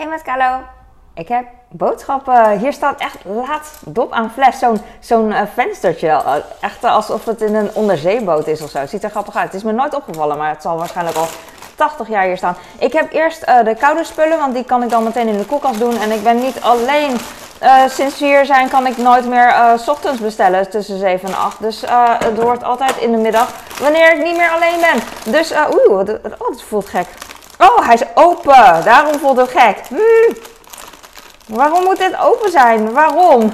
Hey met Carlo. Ik heb boodschappen. Hier staat echt laat dop aan fles. Zo'n zo'n uh, venstertje. Uh, echt alsof het in een onderzeeboot is of zo. Het ziet er grappig uit. Het is me nooit opgevallen, maar het zal waarschijnlijk al 80 jaar hier staan. Ik heb eerst de koude spullen, want die kan ik dan meteen in de koelkast doen. En ik ben niet alleen. sinds we hier zijn kan ik nooit meer s ochtends bestellen tussen 7 en 8. Dus het wordt altijd in de middag wanneer ik niet meer alleen ben. Dus oeh, oh, het voelt gek. Oh, hij is open. Daarom voelt het gek. Hmm. Waarom moet dit open zijn? Waarom?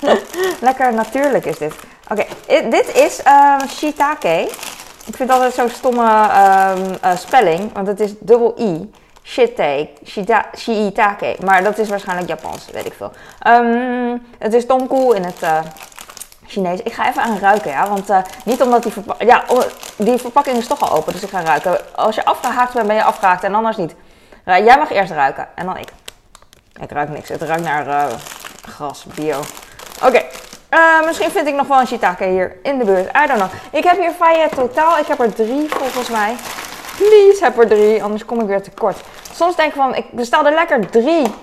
Lekker natuurlijk is dit. Oké, dit is um, shiitake. Ik vind altijd zo'n stomme um, uh, spelling, want het is dubbel i. Shiitake, shiitake. Maar dat is waarschijnlijk Japans, weet ik veel. Um, het is tomkoe in het uh, Chinees. Ik ga even aan ruiken, ja. Want uh, niet omdat die verpakking... Ja, die verpakking is toch al open, dus ik ga ruiken. Als je afgehaakt bent, ben je afgehaakt en anders niet. Jij mag eerst ruiken en dan ik. Ik ruik niks. Het ruikt naar uh, gras, bio. Oké. Uh, misschien vind ik nog wel een shiitake hier in de buurt. I don't know. Ik heb hier Faye totaal. Ik heb er drie volgens mij. Please, heb er drie. Anders kom ik weer tekort. Soms denk ik van, ik bestel er lekker drie.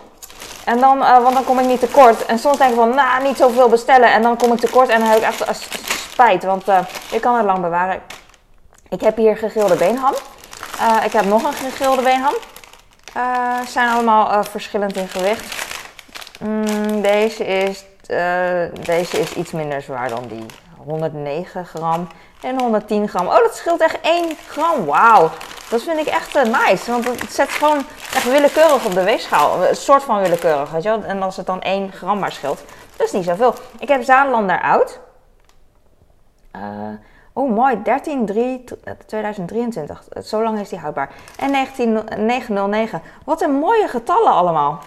En dan, uh, want dan kom ik niet tekort. En soms denk ik van, nou, niet zoveel bestellen. En dan kom ik tekort en dan heb ik echt uh, spijt. Want uh, ik kan het lang bewaren. Ik heb hier gegrilde beenham. ik heb nog een gegrilde beenham. Zijn allemaal verschillend in gewicht. Mm, deze, is, deze is iets minder zwaar dan die. 109 gram en 110 gram. Oh, dat scheelt echt 1 gram. Wauw. Dat vind ik echt nice. Want het zet gewoon echt willekeurig op de weegschaal. Een soort van willekeurig, weet je wel. En als het dan 1 gram maar scheelt. Dat is niet zoveel. Ik heb Zaanlander oud. Oh, mooi. 13-3-2023. Zo lang is die houdbaar. En 1909. Wat een mooie getallen allemaal.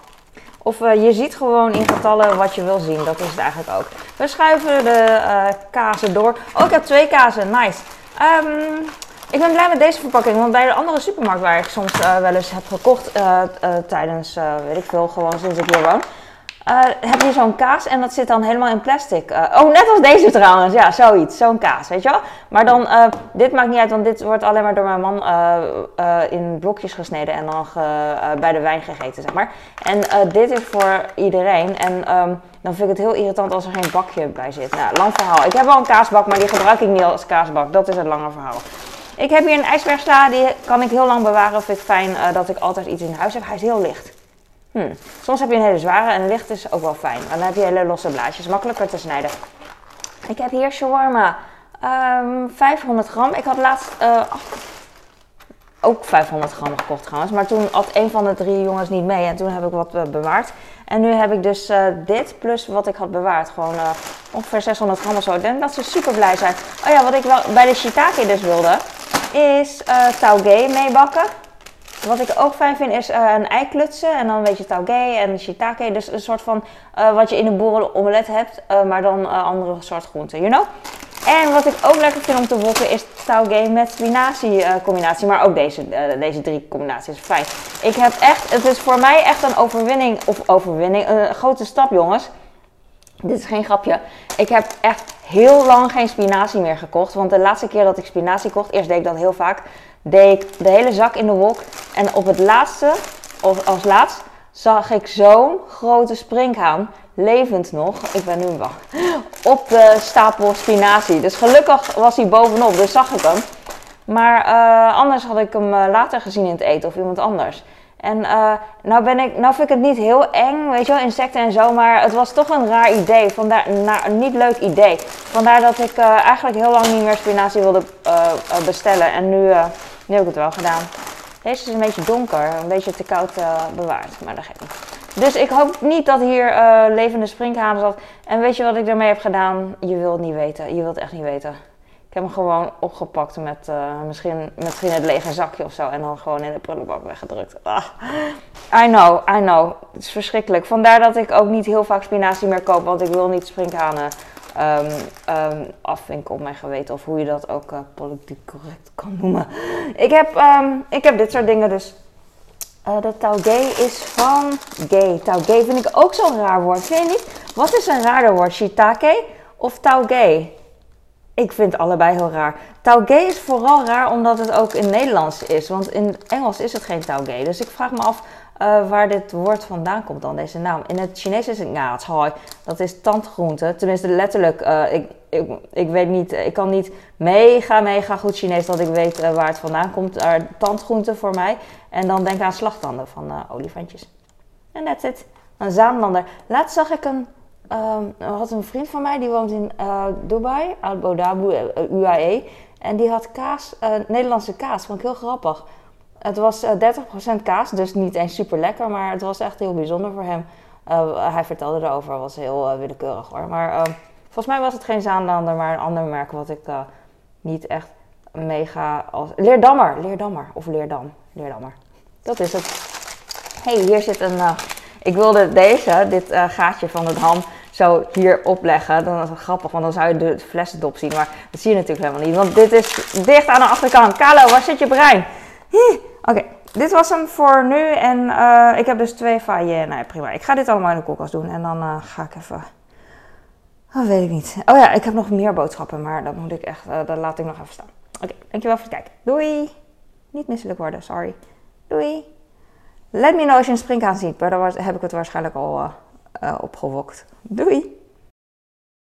Of uh, je ziet gewoon in getallen wat je wil zien. Dat is het eigenlijk ook. We schuiven de uh, kazen door. Oh, ik heb twee kazen. Nice. Um, ik ben blij met deze verpakking. Want bij de andere supermarkt waar ik soms uh, wel eens heb gekocht tijdens, weet ik veel, gewoon sinds ik hier woon. Uh, heb je zo'n kaas en dat zit dan helemaal in plastic. Uh, oh, net als deze trouwens. Ja, zoiets. Zo'n kaas, weet je wel. Maar dan, uh, dit maakt niet uit, want dit wordt alleen maar door mijn man in blokjes gesneden en dan bij de wijn gegeten, zeg maar. En dit is voor iedereen. En um, dan vind ik het heel irritant als er geen bakje bij zit. Nou, lang verhaal. Ik heb wel een kaasbak, maar die gebruik ik niet als kaasbak. Dat is het lange verhaal. Ik heb hier een ijsbergsla, die kan ik heel lang bewaren. Vind ik fijn dat ik altijd iets in huis heb. Hij is heel licht. Hmm. Soms heb je een hele zware en licht is ook wel fijn. Dan heb je hele losse blaadjes, makkelijker te snijden. Ik heb hier shawarma. Um, 500 gram. Ik had laatst uh, ook 500 gram gekocht trouwens. Maar toen had een van de drie jongens niet mee. En toen heb ik wat uh, bewaard. En nu heb ik dus uh, dit plus wat ik had bewaard. Gewoon ongeveer 600 gram of zo. Ik denk dat ze super blij zijn. Oh ja, wat ik wel bij de shiitake dus wilde. Is uh, tauge meebakken. Wat ik ook fijn vind is uh, een ei klutsen en dan weet je tauge en shiitake. Dus een soort van uh, wat je in een boerenomelet hebt, uh, maar dan andere soort groenten, you know? En wat ik ook lekker vind om te wokken is tauge met spinazie combinatie. Maar ook deze, deze drie combinaties fijn. Ik heb echt, het is voor mij echt een overwinning, of overwinning, een grote stap jongens. Dit is geen grapje. Ik heb echt heel lang geen spinazie meer gekocht. Want de laatste keer dat ik spinazie kocht, eerst deed ik dat heel vaak deed ik de hele zak in de wok. En op het laatste, of als laatst, zag ik zo'n grote springhaan, levend nog, ik ben nu wacht, op de stapel spinazie. Dus gelukkig was hij bovenop, dus zag ik hem. Maar uh, anders had ik hem uh, later gezien in het eten of iemand anders. En uh, nou, ben ik, nou vind ik het niet heel eng, weet je wel, insecten en zo, maar het was toch een raar idee. Vandaar, nou, een niet leuk idee. Vandaar dat ik eigenlijk heel lang niet meer spinazie wilde bestellen. En nu nu heb ik het wel gedaan. Deze is een beetje donker, een beetje te koud uh, bewaard, maar dat geeft niet. Dus ik hoop niet dat hier uh, levende sprinkhanen zat. En weet je wat ik daarmee heb gedaan? Je wilt niet weten. Je wilt echt niet weten. Ik heb hem gewoon opgepakt met uh, misschien, misschien het lege zakje of zo. En dan gewoon in de prullenbak weggedrukt. Ah. I know, I know. Het is verschrikkelijk. Vandaar dat ik ook niet heel vaak spinazie meer koop. Want ik wil niet sprinkhanen um, um, op mijn geweten. Of hoe je dat ook uh, politiek correct kan noemen. Ik heb, um, ik heb dit soort dingen dus. Uh, de tauge is van gay. Tauge vind ik ook zo'n raar woord. Vind je niet? Wat is een raarder woord? Shiitake of tauge? Ik vind allebei heel raar. Tauge is vooral raar omdat het ook in Nederlands is. Want in Engels is het geen tauge. Dus ik vraag me af eh, waar dit woord vandaan komt dan, deze naam. In het Chinees is het ngaatshaai. Dat is tandgroente. Tenminste, letterlijk. eh, ik, ik, weet niet, ik kan niet mega, mega goed Chinees dat ik weet eh, waar het vandaan komt. Maar tandgroente voor mij. En dan denk aan slagtanden van olifantjes. En that's it. Een Zaanlander. Laatst zag ik een, ehm, had een vriend van mij, die woont in eh, Dubai, Abu Dhabi, eh, UAE. En die had kaas, eh, Nederlandse kaas, vond ik heel grappig. Het was eh 30% kaas, dus niet eens super lekker, maar het was echt heel bijzonder voor hem. Hij vertelde erover, was heel willekeurig hoor. Maar ehm, volgens mij was het geen Zaanlander, maar een ander merk wat ik niet echt mega als... Leerdammer, Leerdammer of Leerdam, Leerdammer. Dat is het. hey, hier zit een... ik wilde deze, dit gaatje van het ham, zo hier opleggen. Dan is het grappig, want dan zou je de flesdop zien. Maar dat zie je natuurlijk helemaal niet, want dit is dicht aan de achterkant. Kalo, waar zit je brein? Oké, dit was hem voor nu. En eh, ik heb dus twee failles. Nee, prima. Ik ga dit allemaal in de koelkast doen. En dan eh, ga ik even... Oh, weet ik niet. Oh ja, ik heb nog meer boodschappen, maar dat moet ik echt... eh, dat laat ik nog even staan. Oké, dankjewel voor het kijken. Doei! Niet misselijk worden, sorry. Doei! Let me know als je een springkaan ziet, maar dan heb ik het waarschijnlijk al opgewokt. Doei!